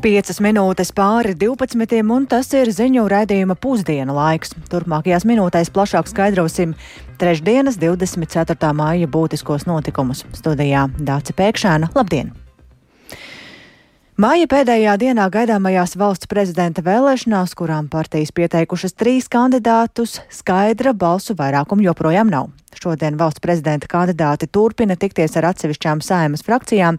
5 minūtes pāri 12, un tas ir ziņu raidījuma pusdienu laiks. Turpmākajās minūtēs plašāk skaidrosim trešdienas 24. māja būtiskos notikumus. Studijā Dāca Pēkšēna. Labdien! Māja pēdējā dienā gaidāmajās valsts prezidenta vēlēšanās, kurām partijas pieteikušas trīs kandidātus, skaidra balsu vairākumu joprojām nav. Šodien valsts prezidenta kandidāti turpina tikties ar atsevišķām saimas frakcijām,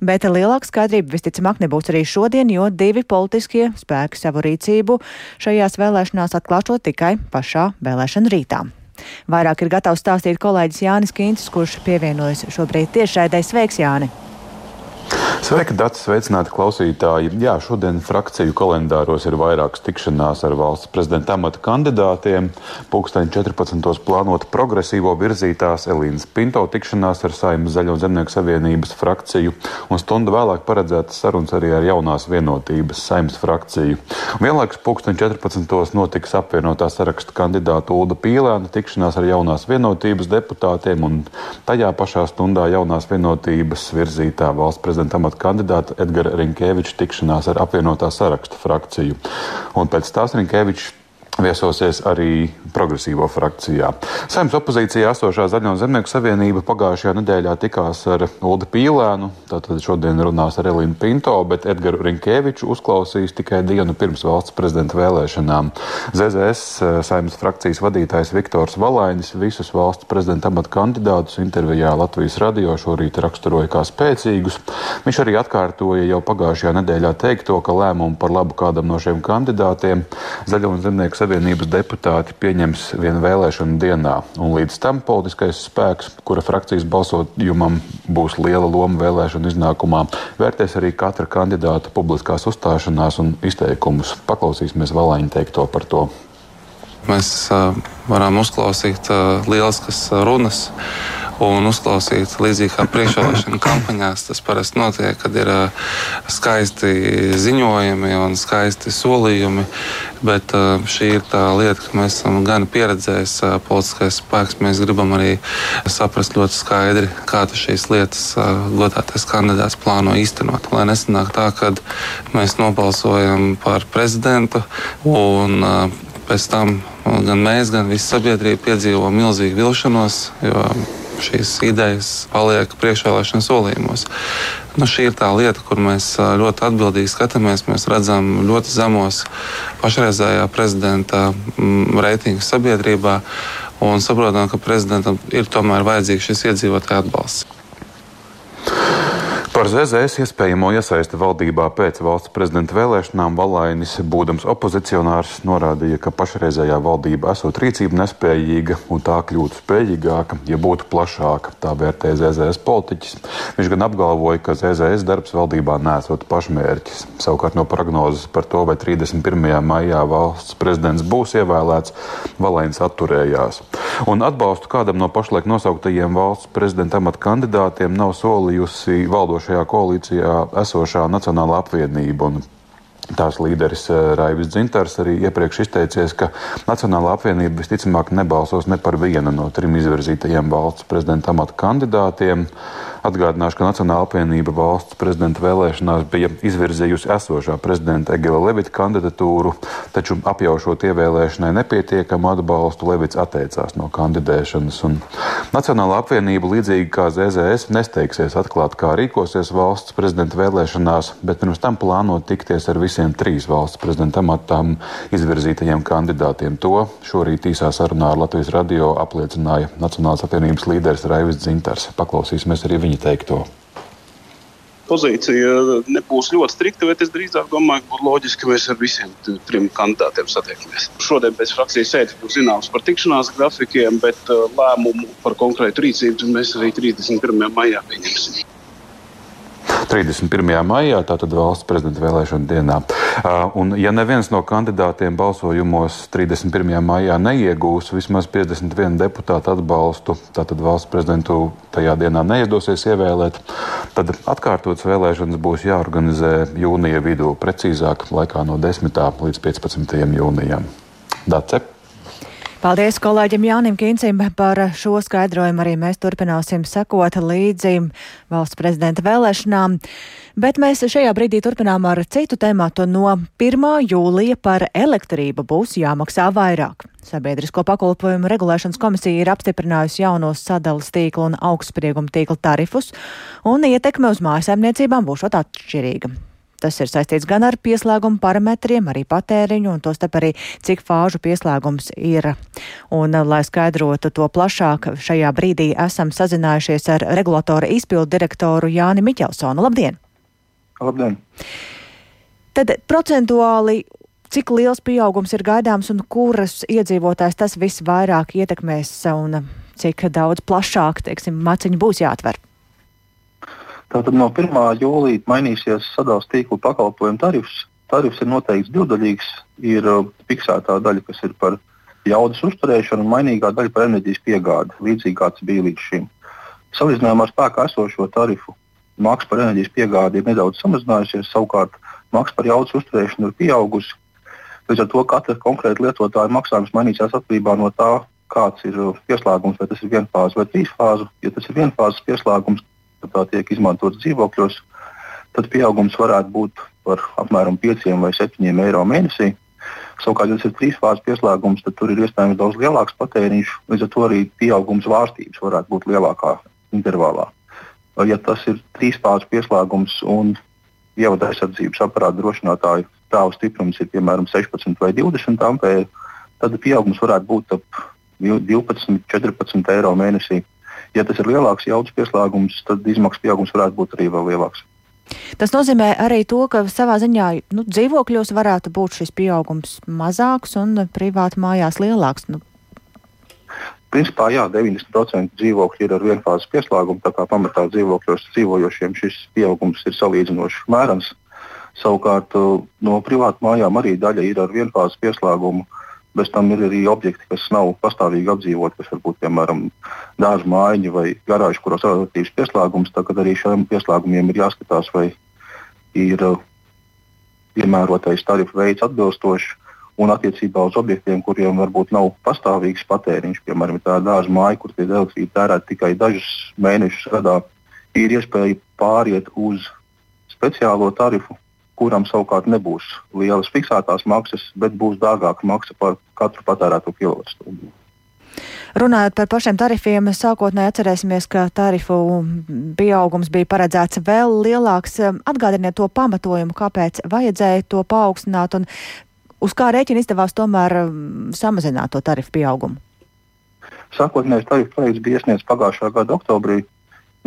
bet lielāka skaidrība visticamāk nebūs arī šodien, jo divi politiskie spēki savu rīcību šajās vēlēšanās atklāšot tikai pašā vēlēšana rītā. Vairāk ir gatavs stāstīt kolēģis Jānis Kīncis, kurš pievienojas šobrīd tiešraidē. Sveiks, Jāni! Sveika, Dārts! Sveicināti klausītāji! Jā, šodien frakciju kalendāros ir vairākas tikšanās ar valsts prezidenta amata kandidātiem. Pūksteni 14. plānota progresīvo virzītās Elīnas Pinto tikšanās ar Saimnes Zaļo zemnieku savienības frakciju, un stundu vēlāk paredzētas sarunas arī ar jaunās vienotības Saimnes frakciju. Vienlaikus pūksteni 14. notiks apvienotā saraksta kandidāta Ulda Pīlēna tikšanās ar jaunās vienotības deputātiem, un tajā pašā stundā jaunās vienotības virzītā valsts prezidenta amata kandidāta Edgara Rinkēviča tikšanās ar apvienotā saraksta frakciju. Un pēc tās Rinkēvičs viesosies arī progresīvo frakcijā. Saimnes opozīcijā esošā Zaļo zemnieku savienība pagājušajā nedēļā tikās ar Uldi Pīlēnu, tātad šodien runās ar Elīnu Pinto, bet Edgaru Rinkēviču uzklausīs tikai dienu pirms valsts prezidenta vēlēšanām. ZZS eh, saimnes frakcijas vadītājs Viktors Valainis visus valsts prezidenta amata kandidātus intervijā Latvijas radio šorīt raksturoja kā spēcīgus. Viņš arī atkārtoja jau pagājušajā nedēļā teikto, ka lēmumu par labu kādam no šiem kandidātiem Zaļo zemnieku Savienības deputāti pieņems vienu vēlēšanu dienā, un līdz tam politiskais spēks, kura frakcijas balsojumam būs liela loma vēlēšanu iznākumā, vērtēs arī katra kandidāta publiskās uzstāšanās un izteikumus. Paklausīsimies Valāņa teikto par to. Mēs uh, varam uzklausīt uh, lieliskas runas un uzklausīt līdzīgi kā priekšvēlēšana kampaņās. Tas parasti notiek, kad ir skaisti ziņojumi un skaisti solījumi. Bet šī ir tā lieta, ka mēs esam gan pieredzējis politiskais spēks. Mēs gribam arī saprast ļoti skaidri, kā šīs lietas godātais kandidāts plāno īstenot. Lai nesanāk tā, ka mēs nobalsojam par prezidentu un pēc tam gan mēs, gan visa sabiedrība piedzīvo milzīgu vilšanos. Jo šīs idejas paliek priekšvēlēšana solījumos. Nu, šī ir tā lieta, kur mēs ļoti atbildīgi skatāmies. Mēs redzam ļoti zemos pašreizējā prezidenta mm, reitingu sabiedrībā un saprotam, ka prezidentam ir tomēr vajadzīgs šis iedzīvotāju atbalsts. Par ZZS iespējamo iesaisti valdībā pēc valsts prezidenta vēlēšanām Valainis, būdams opozicionārs, norādīja, ka pašreizējā valdība esot rīcība nespējīga un tā kļūtu spējīgāka, ja būtu plašāka. Tā vērtē ZZS politiķis. Viņš gan apgalvoja, ka ZZS darbs valdībā nesot pašmērķis. Savukārt no prognozes par to, vai 31. maijā valsts prezidents būs ievēlēts, Valainis atturējās. Un atbalstu kādam no pašlaik nosauktajiem valsts prezidenta amata kandidātiem nav solījusi valdošā šajā koalīcijā esošā Nacionāla apvienība. Tās līderis eh, Raivis Dzintars arī iepriekš izteicies, ka Nacionālā apvienība visticamāk nebalsos ne par vienu no trim izvirzītajiem valsts prezidenta amata kandidātiem. Atgādināšu, ka Nacionāla apvienība valsts prezidenta vēlēšanās bija izvirzījusi esošā prezidenta Egila Levita kandidatūru, taču apjaušot ievēlēšanai nepietiekamu atbalstu, Levits atteicās no kandidēšanas. Un Nacionāla apvienība, līdzīgi kā ZZS, nesteigsies atklāt, kā rīkosies valsts prezidenta vēlēšanās, bet pirms tam plāno tikties ar visiem trīs valsts prezidenta amatām izvirzītajiem kandidātiem. To šorīt īsā sarunā ar Latvijas radio apliecināja Nacionālās apvienības līderis Raivis Dzintars. Paklausīsimies arī viņa viņa teikto? Pozīcija nebūs ļoti strikta, bet es drīzāk domāju, ka būtu loģiski, ka mēs ar visiem trim kandidātiem satiekamies. Šodien pēc frakcijas sēdes būs zināms par tikšanās grafikiem, bet uh, lēmumu par konkrētu rīcību mēs arī 31. maijā pieņemsim. 31. maijā, tātad valsts prezidenta vēlēšana dienā. Un, ja neviens no kandidātiem balsojumos 31. maijā neiegūs vismaz 51 deputātu atbalstu, tātad valsts prezidentu tajā dienā neizdosies ievēlēt, tad atkārtotas vēlēšanas būs jāorganizē jūnija vidū, precīzāk laikā no 10. līdz 15. jūnijam. Dace. Paldies kolēģim Jānim Kīncim par šo skaidrojumu. Arī mēs turpināsim sekot līdzi valsts prezidenta vēlēšanām. Bet mēs šajā brīdī turpinām ar citu tēmatu. No 1. jūlija par elektrību būs jāmaksā vairāk. Sabiedrisko pakalpojumu regulēšanas komisija ir apstiprinājusi jaunos sadalas tīklu un augstsprieguma tīkla tarifus, un ietekme uz mājasēmniecībām būšot atšķirīga. Tas ir saistīts gan ar pieslēgumu parametriem, arī patēriņu, un tostarp arī cik fāžu pieslēgums ir. Un, lai skaidrotu to plašāk, šajā brīdī esam sazinājušies ar regulatora izpildu direktoru Jāni Miķelsonu. Labdien! Labdien! Tad procentuāli cik liels pieaugums ir gaidāms un kuras iedzīvotājs tas visvairāk ietekmēs un cik daudz plašāk, teiksim, maciņi būs jāatver? Tātad no 1. jūlija mainīsies sadalījuma tīklu pakalpojumu tarifs. Tarifs ir noteikts divdaļīgs. Ir uh, fiksētā daļa, kas ir par jaudas uzturēšanu, un mainīgā daļa par enerģijas piegādi, līdzīgi kā tas bija līdz šim. Salīdzinājumā ar spēkā esošo tarifu maksa par enerģijas piegādi ir nedaudz samazinājusies, savukārt maksa par jaudas uzturēšanu ir pieaugusi. Līdz ar to katra konkrēta lietotāja maksājums mainīsies atkarībā no tā, kāds ir uh, pieslēgums, vai tas ir vienfāzes vai trīsfāzu. Ja tas ir vienfāzes pieslēgums, tā tiek izmantots dzīvokļos, tad pieaugums varētu būt par apmēram 5 vai 7 eiro mēnesī. Savukārt, ja tas ir trīsfāzes pieslēgums, tad tur ir iespējams daudz lielāks patēriņš, līdz ar to arī pieaugums vārstības varētu būt lielākā intervālā. Ja tas ir trīsfāzes pieslēgums un ievada aizsardzības aparāta drošinātāju stāvu stiprums ir piemēram 16 vai 20 ampēri, tad pieaugums varētu būt ap 12, 14 eiro mēnesī. Ja tas ir lielāks jaudas pieslēgums, tad izmaksu pieaugums varētu būt arī vēl lielāks. Tas nozīmē arī to, ka savā ziņā nu, dzīvokļos varētu būt šis pieaugums mazāks un privāti mājās lielāks. Nu. Principā, jā, 90% dzīvokļu ir ar vienfāzes pieslēgumu, tā kā pamatā dzīvokļos dzīvojošiem šis pieaugums ir salīdzinoši mērens. Savukārt no privātu mājām arī daļa ir ar vienfāzes pieslēgumu. Uh, Bez tam ir arī objekti, kas nav pastāvīgi apdzīvoti, kas varbūt piemēram dārza mājiņa vai garāža, kuros ir relatīvs pieslēgums. Tad arī šiem pieslēgumiem ir jāskatās, vai ir uh, piemērotais tarifu veids atbilstošs. Un attiecībā uz objektiem, kuriem varbūt nav pastāvīgs patēriņš, piemēram, tā dārza māja, kur tie elektrība tērēta tikai dažus mēnešus gadā, ir iespēja pāriet uz speciālo tarifu, kuram savukārt nebūs lielas fiksētās maksas, bet būs dārgāka maksa par katru patērēto kilovatstundu. Runājot par pašiem tarifiem, sākotnēji atcerēsimies, ka tarifu pieaugums bija paredzēts vēl lielāks. Atgādiniet to pamatojumu, kāpēc vajadzēja to paaugstināt un uz kā rēķina izdevās tomēr um, samazināt to tarifu pieaugumu. Sākotnējais tarifu projekts bija iesniegts pagājušā gada oktobrī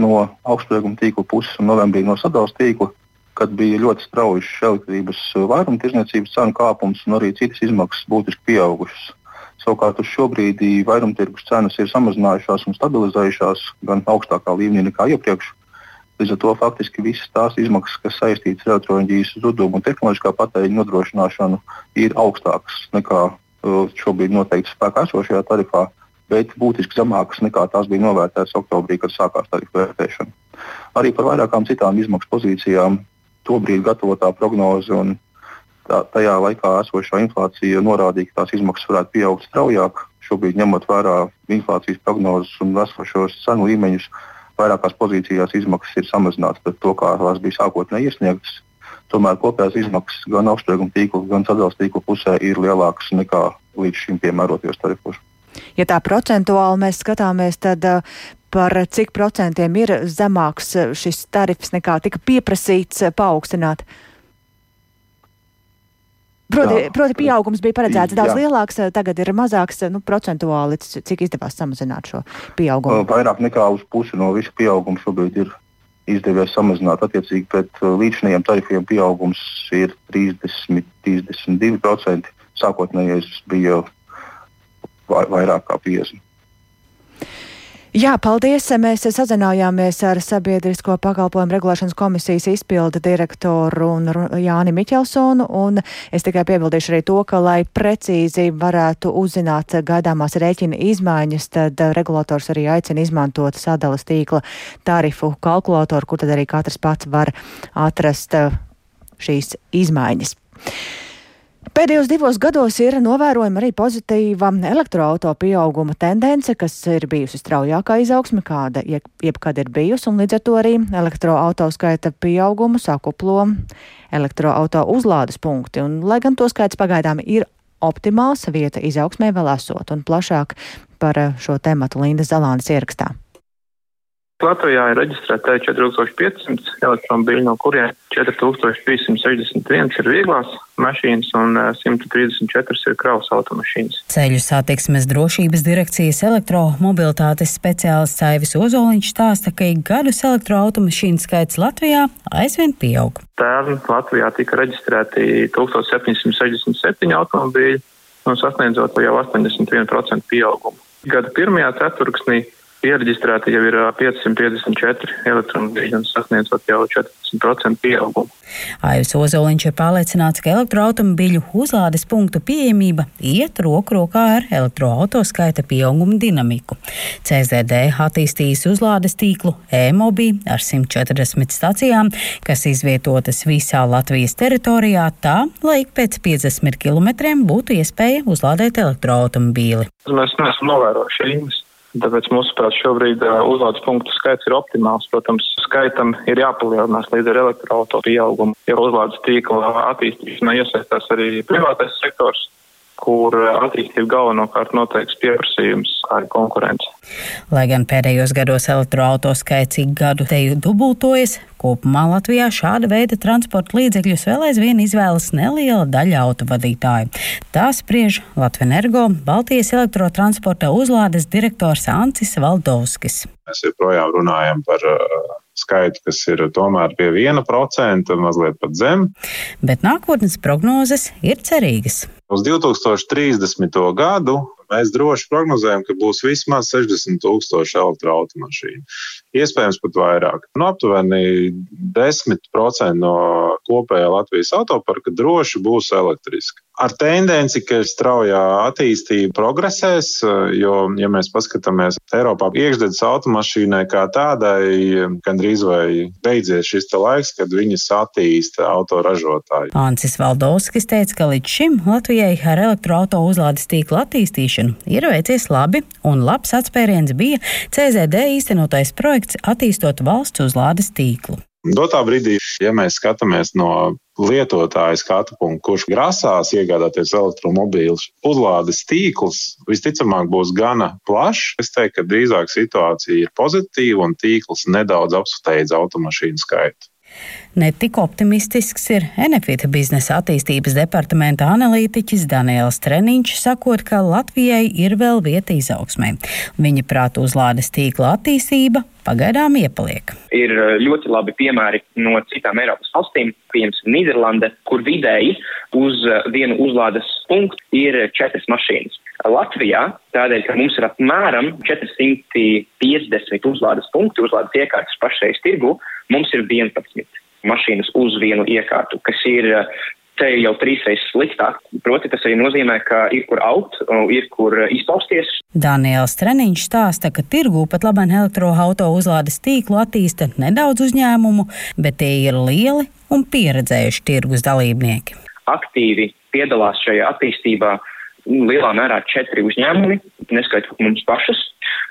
no augstsprieguma tīkla puses un novembrī no sadalījuma tīkla kad bija ļoti strauji elektrības vairumtirdzniecības cenu kāpums un arī citas izmaksas būtiski pieaugušas. Savukārt uz šo brīdi vairumtirgus cenas ir samazinājušās un stabilizējušās gan augstākā līmenī nekā iepriekš. Līdz ar to faktiski visas tās izmaksas, kas saistītas ar elektroenerģijas zudumu un tehnoloģiskā patēriņa nodrošināšanu, ir augstākas nekā uh, šobrīd noteikti spēkā esošajā tarifā, bet būtiski zemākas nekā tās bija novērtētas oktobrī, kad sākās tarifu vērtēšana. Arī par vairākām citām izmaksu pozīcijām tobrīd gatavotā prognoze un tā, tajā laikā esošā inflācija norādīja, ka tās izmaksas varētu pieaugt straujāk. Šobrīd, ņemot vērā inflācijas prognozes un esošos cenu līmeņus, vairākās pozīcijās izmaksas ir samazinātas pret to, kā tās bija sākotnēji iesniegtas. Tomēr kopējās izmaksas gan augstsprieguma tīkla, gan sadalījuma tīkla pusē ir lielākas nekā līdz šim piemērotajos tarifos. Ja tā procentuāli mēs skatāmies, tad par cik procentiem ir zemāks šis tarifs nekā tika pieprasīts paaugstināt? Proti, jā. proti pieaugums bija paredzēts daudz jā. lielāks, tagad ir mazāks nu, procentuāli, cik izdevās samazināt šo pieaugumu? Vairāk nekā uz pusi no visa pieauguma šobrīd ir izdevies samazināt. Attiecīgi pret līdzinājiem tarifiem pieaugums ir 30, 32%. Sākotnējais bija vairāk kā 50%. Jā, paldies. Mēs sazinājāmies ar Sabiedrisko pakalpojumu regulēšanas komisijas izpildu direktoru un Jāni Miķelsonu, un es tikai piebildīšu arī to, ka, lai precīzi varētu uzzināt gaidāmās rēķina izmaiņas, tad regulators arī aicina izmantot sadalas tīkla tarifu kalkulatoru, kur tad arī katrs pats var atrast šīs izmaiņas. Pēdējos divos gados ir novērojama arī pozitīva elektroauto pieauguma tendence, kas ir bijusi straujākā izaugsme, kāda jebkad ir bijusi, un līdz ar to arī elektroauto skaita pieaugumu sakuplo elektroauto uzlādes punkti. Un, lai gan to skaits pagaidām ir optimāls, vieta izaugsmē vēl esot, un plašāk par šo tematu Linda Zalānas ierakstā. Latvijā ir reģistrēta 4500 elektromobīļu, no kuriem 4361 ir vieglās mašīnas un 134 ir kravas automašīnas. Ceļu satiksmes drošības direkcijas elektromobilitātes speciālists Aivis Ozoliņš stāsta, ka ik gadus elektroautomašīnu skaits Latvijā aizvien pieaug. Pērn Latvijā tika reģistrēti 1767 automobīļi un sasniedzot jau 81% pieaugumu. Gada pirmajā ceturksnī Pieregistrēti jau ir 554 elektromobīļi un sasniedzot jau 14% pieaugumu. Aivis Ozoliņš ir pārliecināts, ka elektroautomobīļu uzlādes punktu pieejamība iet roku rokā ar elektroauto skaita pieauguma dinamiku. CZD attīstījis uzlādes tīklu e-mobī ar 140 stacijām, kas izvietotas visā Latvijas teritorijā tā, lai ik pēc 50 km būtu iespēja uzlādēt elektroautomobīli. Mēs neesam novērojuši īņas Tāpēc, mūsuprāt, šobrīd uzlādes punktu skaits ir optimāls. Protams, skaitam ir jāpalielinās līdz ar elektroautorātu pieaugumu, jo uzlādes tīkla attīstīšanā iesaistās arī privātais sektors kur attīstība galvenokārt noteiks pieprasījums, kā arī konkurence. Lai gan pēdējos gados elektroauto skaits ik gadu teju dubultojas, kopumā Latvijā šāda veida transporta līdzekļus vēl aizvien izvēlas neliela daļa autovadītāju. Tā spriež Latvenergo, Baltijas elektrotransporta uzlādes direktors Ancis Valdovskis. Mēs joprojām runājam par uh, skaitu, kas ir tomēr pie 1%, mazliet pat zem. Bet nākotnes prognozes ir cerīgas. Uz 2030. gadu mēs droši prognozējam, ka būs vismaz 60 tūkstoši elektroautomašīnu. Iespējams, pat vairāk. Nu, aptuveni 10% no kopējā Latvijas autoparka droši būs elektriski. Ar tendenci, ka straujā attīstība progresēs, jo, ja mēs paskatāmies Eiropā, iekšzemes automašīnai kā tādai, gandrīz vai beidzies šis laiks, kad viņas attīsta autoražotāji. Ancis Valdovskis teica, ka līdz šim Latvijai ar elektroauto uzlādes tīklu attīstīšanu ir veicies labi, un labs atspēriens bija CZD īstenotais projekts attīstot valsts uzlādes tīklu. Dotā brīdī, ja mēs skatāmies no lietotāja skatu punktu, kurš grasās iegādāties elektromobīlus, uzlādes tīkls visticamāk būs gana plašs. Es teiktu, ka drīzāk situācija ir pozitīva un tīkls nedaudz apsteidz automašīnu skaitu. Netik optimistisks ir Enefita biznesa attīstības departamenta analītiķis Daniels Treniņš, sakot, ka Latvijai ir vēl vieta izaugsmē. Viņa prāta uzlādes tīkla attīstība pagaidām iepaliek. Ir eh, ļoti labi piemēri no citām Eiropas valstīm, piemēram, Nīderlande, kur vidēji uz eh, vienu uzlādes punktu ir četras mašīnas. Latvijā, tādēļ, ka mums ir apmēram 450 uzlādes punktu, uzlādes iekārtas pašreiz tirgu, mums ir 11 mašīnas uz vienu iekārtu, kas ir te jau trīsreiz sliktāk. Proti, tas arī nozīmē, ka ir kur augt, ir kur izpausties. Daniels Treniņš stāsta, ka tirgū pat labāk elektroauto uzlādes tīklu attīsta nedaudz uzņēmumu, bet tie ir lieli un pieredzējuši tirgus dalībnieki. Aktīvi piedalās šajā attīstībā lielā mērā četri uzņēmumi, neskaitot mums pašas,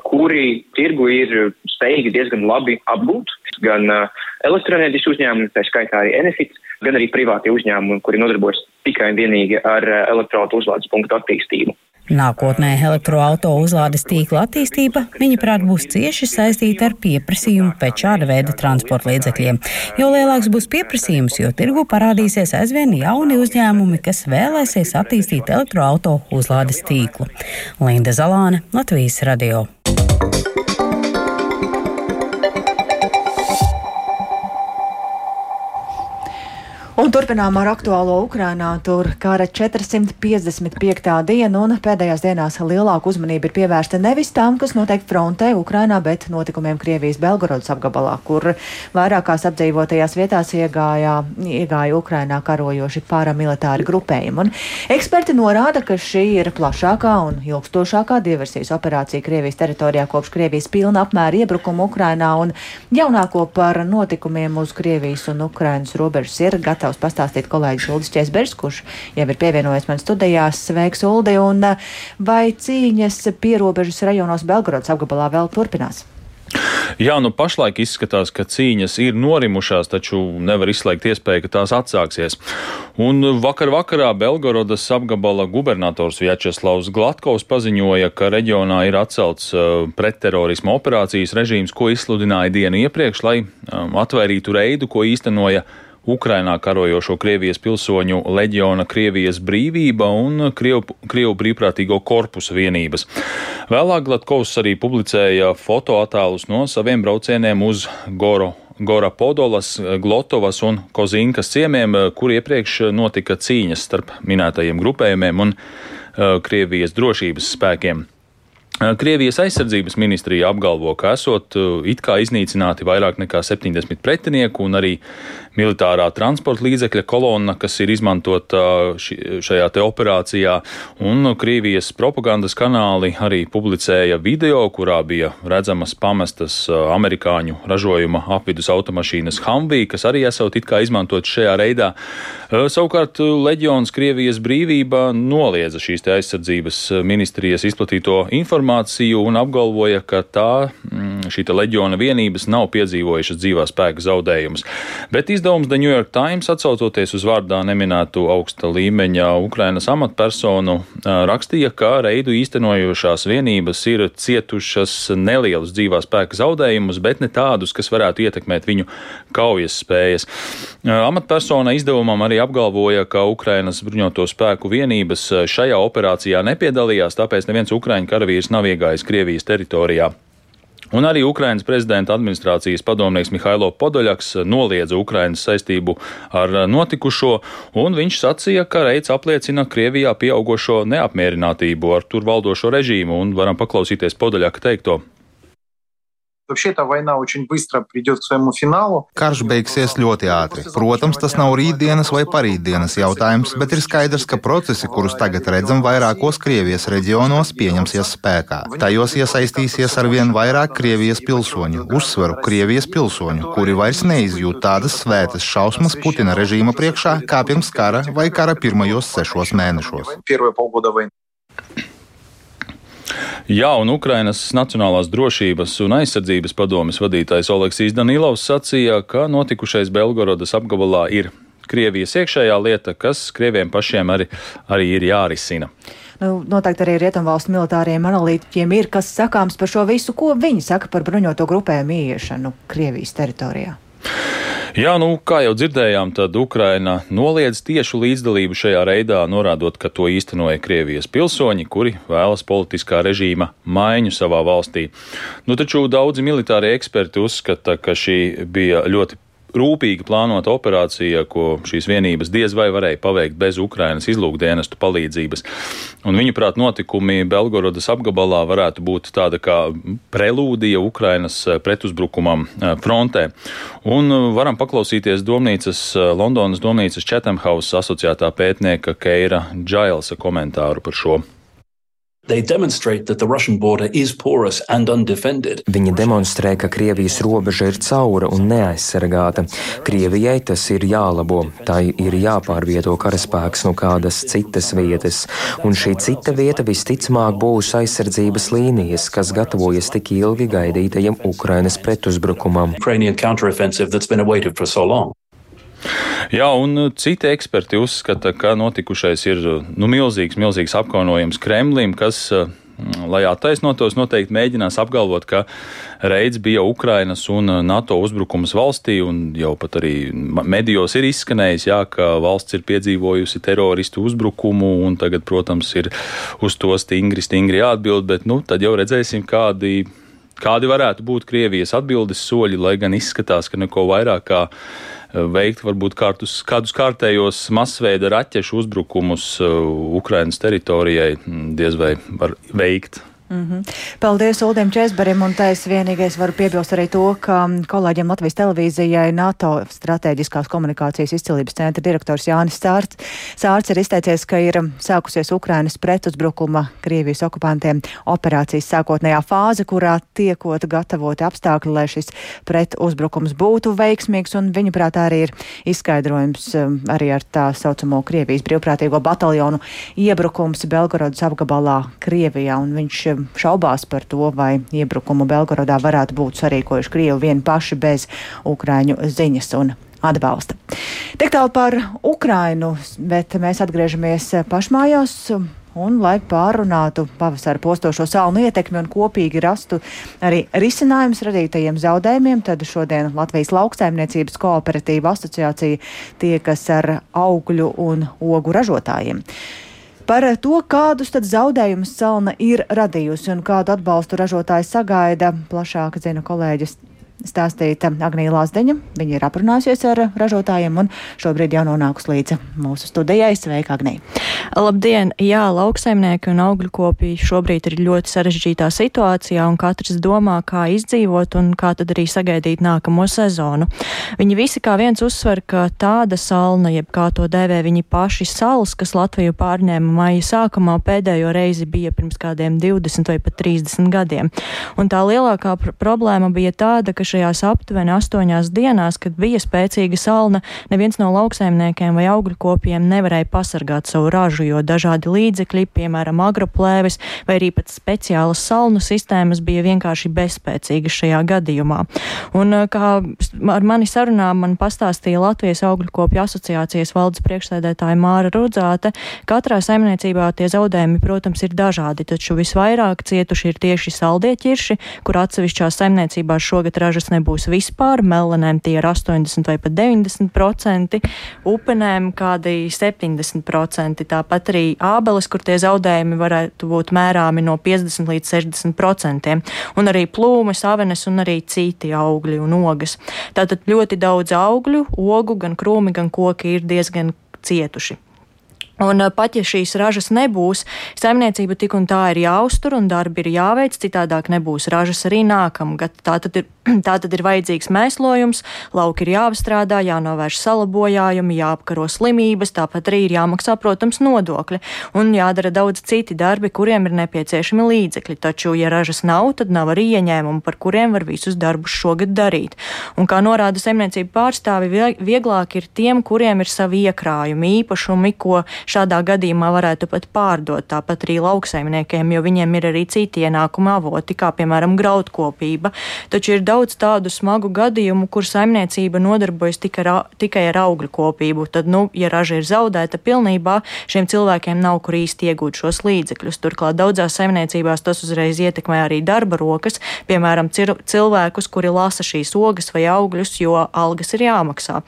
kuri tirgu ir spējīgi diezgan labi apgūt. Gan uh, elektroenerģijas uzņēmumi, tā skaitā arī Enefits, gan arī privātie uzņēmumi, kuri nodarbojas tikai un vienīgi ar uh, elektroautu uzlādes punktu attīstību. Nākotnē elektroauto uzlādes tīkla attīstība, viņaprāt, būs cieši saistīta ar pieprasījumu pēc šāda veida transporta līdzekļiem. Jo lielāks būs pieprasījums, jo tirgu parādīsies aizvien jauni uzņēmumi, kas vēlēsies attīstīt elektroauto uzlādes tīklu. Linda Zalāne, Latvijas radio. Un turpinām ar aktuālo Ukrainā. Tur kara 455. diena un pēdējās dienās lielāka uzmanība ir pievērsta nevis tam, kas notiek frontē Ukrainā, bet notikumiem Krievijas Belgorodas apgabalā, kur vairākās apdzīvotajās vietās iegāja, iegāja Ukrainā karojoši paramilitāri grupējumi. Un eksperti norāda, ka šī ir plašākā un ilgstošākā diversijas operācija Krievijas teritorijā kopš Krievijas pilna apmēra iebrukuma Ukrainā un jaunāko par notikumiem uz Krievijas un Ukrainas robežas ir gatavs gatavs pastāstīt kolēģis Uldis Česbergs, kurš jau ir pievienojies man studijās. Sveiks, Uldi! Un vai cīņas pierobežas rajonos Belgorodas apgabalā vēl turpinās? Jā, nu pašlaik izskatās, ka cīņas ir norimušās, taču nevar izslēgt iespēju, ka tās atsāksies. Un vakar vakarā Belgorodas apgabala gubernators Vjačeslavs Glatkovs paziņoja, ka reģionā ir atcelts uh, pretterorisma operācijas režīms, ko izsludināja dienu iepriekš, lai um, atvērītu reidu, ko īstenoja Ukrainā karojošo Krievijas pilsoņu leģiona Krievijas brīvība un Krievu, Krievu brīvprātīgo korpusa vienības. Vēlāk Glatkovs arī publicēja fotoattēlus no saviem braucieniem uz Goro Gora Podolas, Glotovas un Kozinkas ciemiem, kur iepriekš notika cīņas starp minētajiem grupējumiem un uh, Krievijas drošības spēkiem. Krievijas aizsardzības ministrija apgalvo, ka esot it kā iznīcināti vairāk nekā 70 pretinieku un arī militārā transporta līdzekļa kolonna, kas ir izmantota šajā te operācijā. Un Krievijas propagandas kanāli arī publicēja video, kurā bija redzamas pamestas amerikāņu ražojuma apvidus automašīnas Humvee, kas arī esot it kā izmantot šajā reidā. Savukārt Leģions Krievijas brīvība noliedza šīs aizsardzības ministrijas izplatīto informāciju un apgalvoja, ka tā, mm, šī leģiona vienības nav piedzīvojušas dzīvā spēka zaudējumus. Bet izdevums The New York Times, atsaucoties uz vārdā neminētu augsta līmeņa Ukrainas amatpersonu, rakstīja, ka reidu īstenojošās vienības ir cietušas nelielus dzīvā spēka zaudējumus, bet ne tādus, kas varētu ietekmēt viņu kaujas spējas. Amatpersona izdevumam arī apgalvoja, ka Ukrainas bruņoto spēku vienības šajā operācijā nepiedalījās, tāpēc neviens Ukraiņu karavīrs nav iegājis Krievijas teritorijā. Un arī Ukrainas prezidenta administrācijas padomnieks Mihailo Podoļaks noliedza Ukrainas saistību ar notikušo, un viņš sacīja, ka reids apliecina Krievijā pieaugušo neapmierinātību ar tur valdošo režīmu, un varam paklausīties Podoļaka teikto. Вообще эта война очень быстро придет к своему финалу. Karš beigsies ļoti ātri. Protams, tas nav rītdienas vai parītdienas jautājums, bet ir skaidrs, ka procesi, kurus tagad redzam vairākos Krievijas reģionos, pieņemsies spēkā. Tajos iesaistīsies arvien vairāk Krievijas pilsoņu, uzsveru Krievijas pilsoņu, kuri vairs neizjūt tādas svētas šausmas Putina režīma priekšā kā pirms kara vai kara pirmajos sešos mēnešos. Jā, un Ukrainas Nacionālās drošības un aizsardzības padomes vadītājs Oleksijas Danilovs sacīja, ka notikušais Belgorodas apgabalā ir Krievijas iekšējā lieta, kas Krieviem pašiem arī, arī ir jārisina. Nu, noteikti arī rietumvalstu militāriem analītiķiem ir kas sakāms par šo visu, ko viņi saka par bruņoto grupējumu ieiešanu Krievijas teritorijā. Jā, nu, kā jau dzirdējām, tad Ukraina noliedz tiešu līdzdalību šajā reidā, norādot, ka to īstenoja Krievijas pilsoņi, kuri vēlas politiskā režīma maiņu savā valstī. Nu, taču daudzi militārie eksperti uzskata, ka šī bija ļoti rūpīgi plānota operācija, ko šīs vienības diez vai varēja paveikt bez Ukrainas izlūkdienestu palīdzības. Un viņuprāt, notikumi Belgorodas apgabalā varētu būt tāda kā prelūdija Ukrainas pretuzbrukumam eh, frontē. Un varam paklausīties domnīcas, eh, Londonas domnīcas House asociētā pētnieka Keira Džailsa komentāru par šo. Viņi demonstrē, ka Krievijas robeža ir caura un neaizsargāta. Krievijai tas ir jālabo, tai ir jāpārvieto karaspēks no kādas citas vietas, un šī cita vieta visticamāk būs aizsardzības līnijas, kas gatavojas tik ilgi gaidītajam Ukrainas pretuzbrukumam. Jā, un uh, citi eksperti uzskata, ka notikušais ir uh, nu, milzīgs, milzīgs apkaunojums Kremlim, kas uh, lai attaisnotos, noteikti mēģinās apgalvot, ka reids bija Ukrainas un NATO uzbrukums valstī, un jau pat arī medijos ir izskanējis, jā, ka valsts ir piedzīvojusi teroristu uzbrukumu, un tagad, protams, ir uz to stingri, stingri jāatbild, bet nu, tad jau redzēsim, kādi, kādi varētu būt Krievijas atbildes soļi, lai gan izskatās, ka neko vairāk kā veikt varbūt kārtus, kādus kārtējos masveida raķešu uzbrukumus uh, Ukrainas teritorijai diez vai var veikt. Mm -hmm. Paldies Uldim Česberim, un tais vienīgais varu piebilst arī to, ka kolēģiem Latvijas televīzijai NATO strateģiskās komunikācijas izcilības centra direktors Jānis Sārts, Sārts ir izteicies, ka ir sākusies Ukrainas pretuzbrukuma Krievijas okupantiem operācijas sākotnējā fāze, kurā tiekot gatavoti apstākļi, lai šis pretuzbrukums būtu veiksmīgs, un viņuprāt arī ir izskaidrojums um, arī ar tā saucamo Krievijas brīvprātīgo bataljonu iebrukums Belgorodas apgabalā Krievijā, un viņš šaubās par to, vai iebrukumu Belgorodā varētu būt sarīkojuši Krievi vien paši bez Ukraiņu ziņas un atbalsta. Tik tālu par Ukrainu, bet mēs atgriežamies pašmājās. Un, lai pārunātu pavasara postošo salnu ietekmi un kopīgi rastu arī risinājumus radītajiem zaudējumiem, tad šodien Latvijas lauksaimniecības kooperatīva asociācija tiekas ar augļu un ogu ražotājiem. Par to, kādus tad zaudējumus Salna ir radījusi un kādu atbalstu ražotāji sagaida, plašāk zina kolēģis stāstīta Agnija Lazdeņa. Viņa ir aprunājusies ar ražotājiem un šobrīd jau nonākus līdz mūsu studijai. Sveika, Agnija! Labdien! Jā, lauksaimnieki un augļu kopī šobrīd ir ļoti sarežģītā situācijā un katrs domā, kā izdzīvot un kā tad arī sagaidīt nākamo sezonu. Viņi visi kā viens uzsver, ka tāda salna, jeb kā to dēvē viņi paši salas, kas Latviju pārņēma maija sākumā pēdējo reizi bija pirms kādiem 20 vai pat 30 gadiem. Un tā lielākā pr problēma bija tāda, ka šajās aptuveni astoņās dienās, kad bija spēcīga salna, neviens no lauksaimniekiem vai augļu kopiem nevarēja pasargāt savu ražu, jo dažādi līdzekļi, piemēram, agroplēves vai arī pat speciālas salnu sistēmas bija vienkārši bezspēcīgas šajā gadījumā. Un kā ar mani sarunā man pastāstīja Latvijas augļu kopju asociācijas valdes priekšsēdētāja Māra Rudzāte, katrā saimniecībā tie zaudējumi, protams, ir dažādi, taču visvairāk cietuši ir tieši saldie ķirši, kur atsevišķās saimniecībās šogad ražas ražas nebūs vispār, melanēm tie ir 80 vai pat 90%, upenēm kādi 70%, tāpat arī ābeles, kur tie zaudējumi varētu būt mērāmi no 50 līdz 60%, un arī plūmes, avenes un arī citi augļi un ogas. Tātad ļoti daudz augļu, ogu, gan krūmi, gan koki ir diezgan cietuši. Un pat ja šīs ražas nebūs, saimniecība tik un tā ir jāuztur un darbi ir jāveic, citādāk nebūs ražas arī nākamgad. Tā tad ir Tā tad ir vajadzīgs mēslojums, lauki ir jāapstrādā, jānovērš salabojājumi, jāapkaro slimības, tāpat arī ir jāmaksā, protams, nodokļi un jādara daudz citi darbi, kuriem ir nepieciešami līdzekļi. Taču, ja ražas nav, tad nav arī ieņēmumu, par kuriem var visus darbus šogad darīt. Un, kā norāda saimniecība pārstāvi, vieglāk ir tiem, kuriem ir savi iekrājumi, īpašumi, ko šādā gadījumā varētu pat pārdot. Tāpat arī lauksaimniekiem, jo viņiem ir arī citi ienākuma avoti, kā piemēram graudkopība. Taču ir daudz tādu smagu gadījumu, kur saimniecība nodarbojas tikai ar, tikai ar augļu kopību. Tad, nu, ja raža ir zaudēta pilnībā, šiem cilvēkiem nav kur īsti iegūt šos līdzekļus. Turklāt daudzās saimniecībās tas uzreiz ietekmē arī darba rokas, piemēram, cilvēkus, kuri lasa šīs ogas vai augļus, jo algas ir jāmaksā.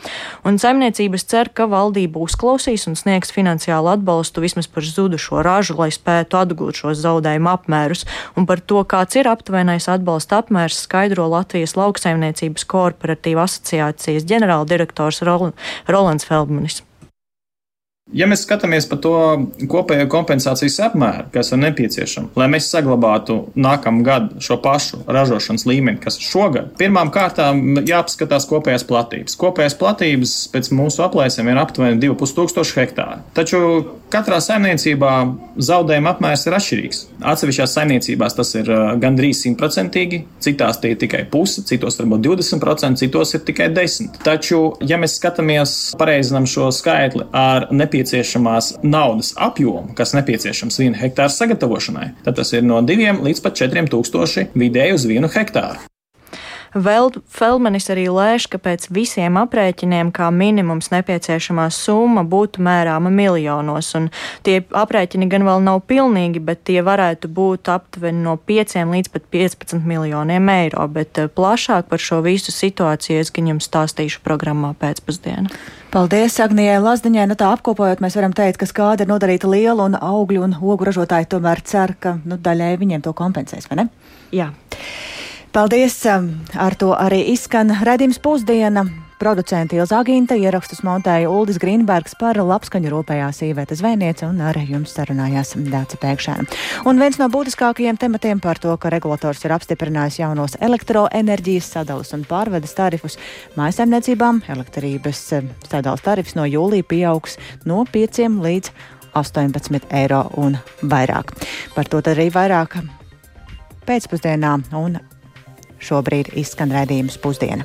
Un saimniecības cer, ka valdība uzklausīs un sniegs finansiālu atbalstu vismaz par zudušo ražu, lai spētu atgūt šos zaudējumu apmērus. Un par to, kāds ir aptuvenais atbalsta apmērs, skaidro Latvijas. Latvijas lauksaimniecības kooperatīva asociācijas ģenerāldirektors Rolands Feldmanis. Ja mēs skatāmies par to kopējo kompensācijas apmēru, kas ir nepieciešama, lai mēs saglabātu nākamā gada šo pašu ražošanas līmeni, kas šogad, pirmām kārtām jāapskatās kopējās platības. Kopējās platības pēc mūsu aplēsēm ir aptuveni 2500 hektāri. Taču katrā saimniecībā zaudējuma apmērs ir atšķirīgs. Atsevišķās saimniecībās tas ir gandrīz simtprocentīgi, citās tie ir tikai puse, citos varbūt 20%, citos ir tikai 10%. Taču, ja mēs skatāmies pareizinām šo skaitli ar nepieciešamību, nepieciešamās naudas apjomu, kas nepieciešams viena hektāra sagatavošanai, tad tas ir no 2 līdz pat 4 tūkstoši vidēji uz vienu hektāru. Vēl Felmanis arī lēš, ka pēc visiem aprēķiniem kā minimums nepieciešamā summa būtu mērāma miljonos, un tie aprēķini gan vēl nav pilnīgi, bet tie varētu būt aptuveni no 5 līdz pat 15 miljoniem eiro, bet eh, plašāk par šo visu situāciju es gan jums stāstīšu programmā pēcpusdienā. Paldies, Agnijai Lazdiņai. Nu, tā apkopojot, mēs varam teikt, ka skāde ir nodarīta liela un augļu un ogu ražotāji tomēr cer, ka nu, daļai viņiem to kompensēs, vai ne? Jā. Paldies! Um, ar to arī izskan redzījums pusdiena. Producenti Ilza Aginta ierakstus montēja Uldis Grīnbergs par labskaņu rūpējās īvēta zvejniece un ar jums sarunājās Dāca Pēkšēna. Un viens no būtiskākajiem tematiem par to, ka regulators ir apstiprinājis jaunos elektroenerģijas sadalas un pārvedes tarifus mājasemniecībām. Elektrības eh, sadalas tarifs no jūlija pieaugs no 5 līdz 18 eiro un vairāk. Par to arī vairāk pēcpusdienā un šobrīd izskan redzījums pusdiena.